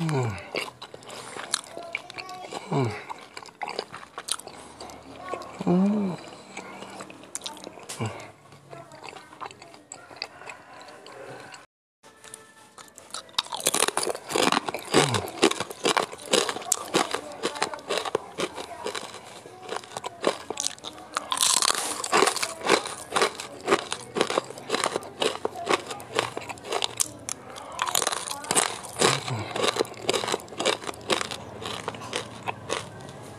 음. 음. 음. Mm-hmm.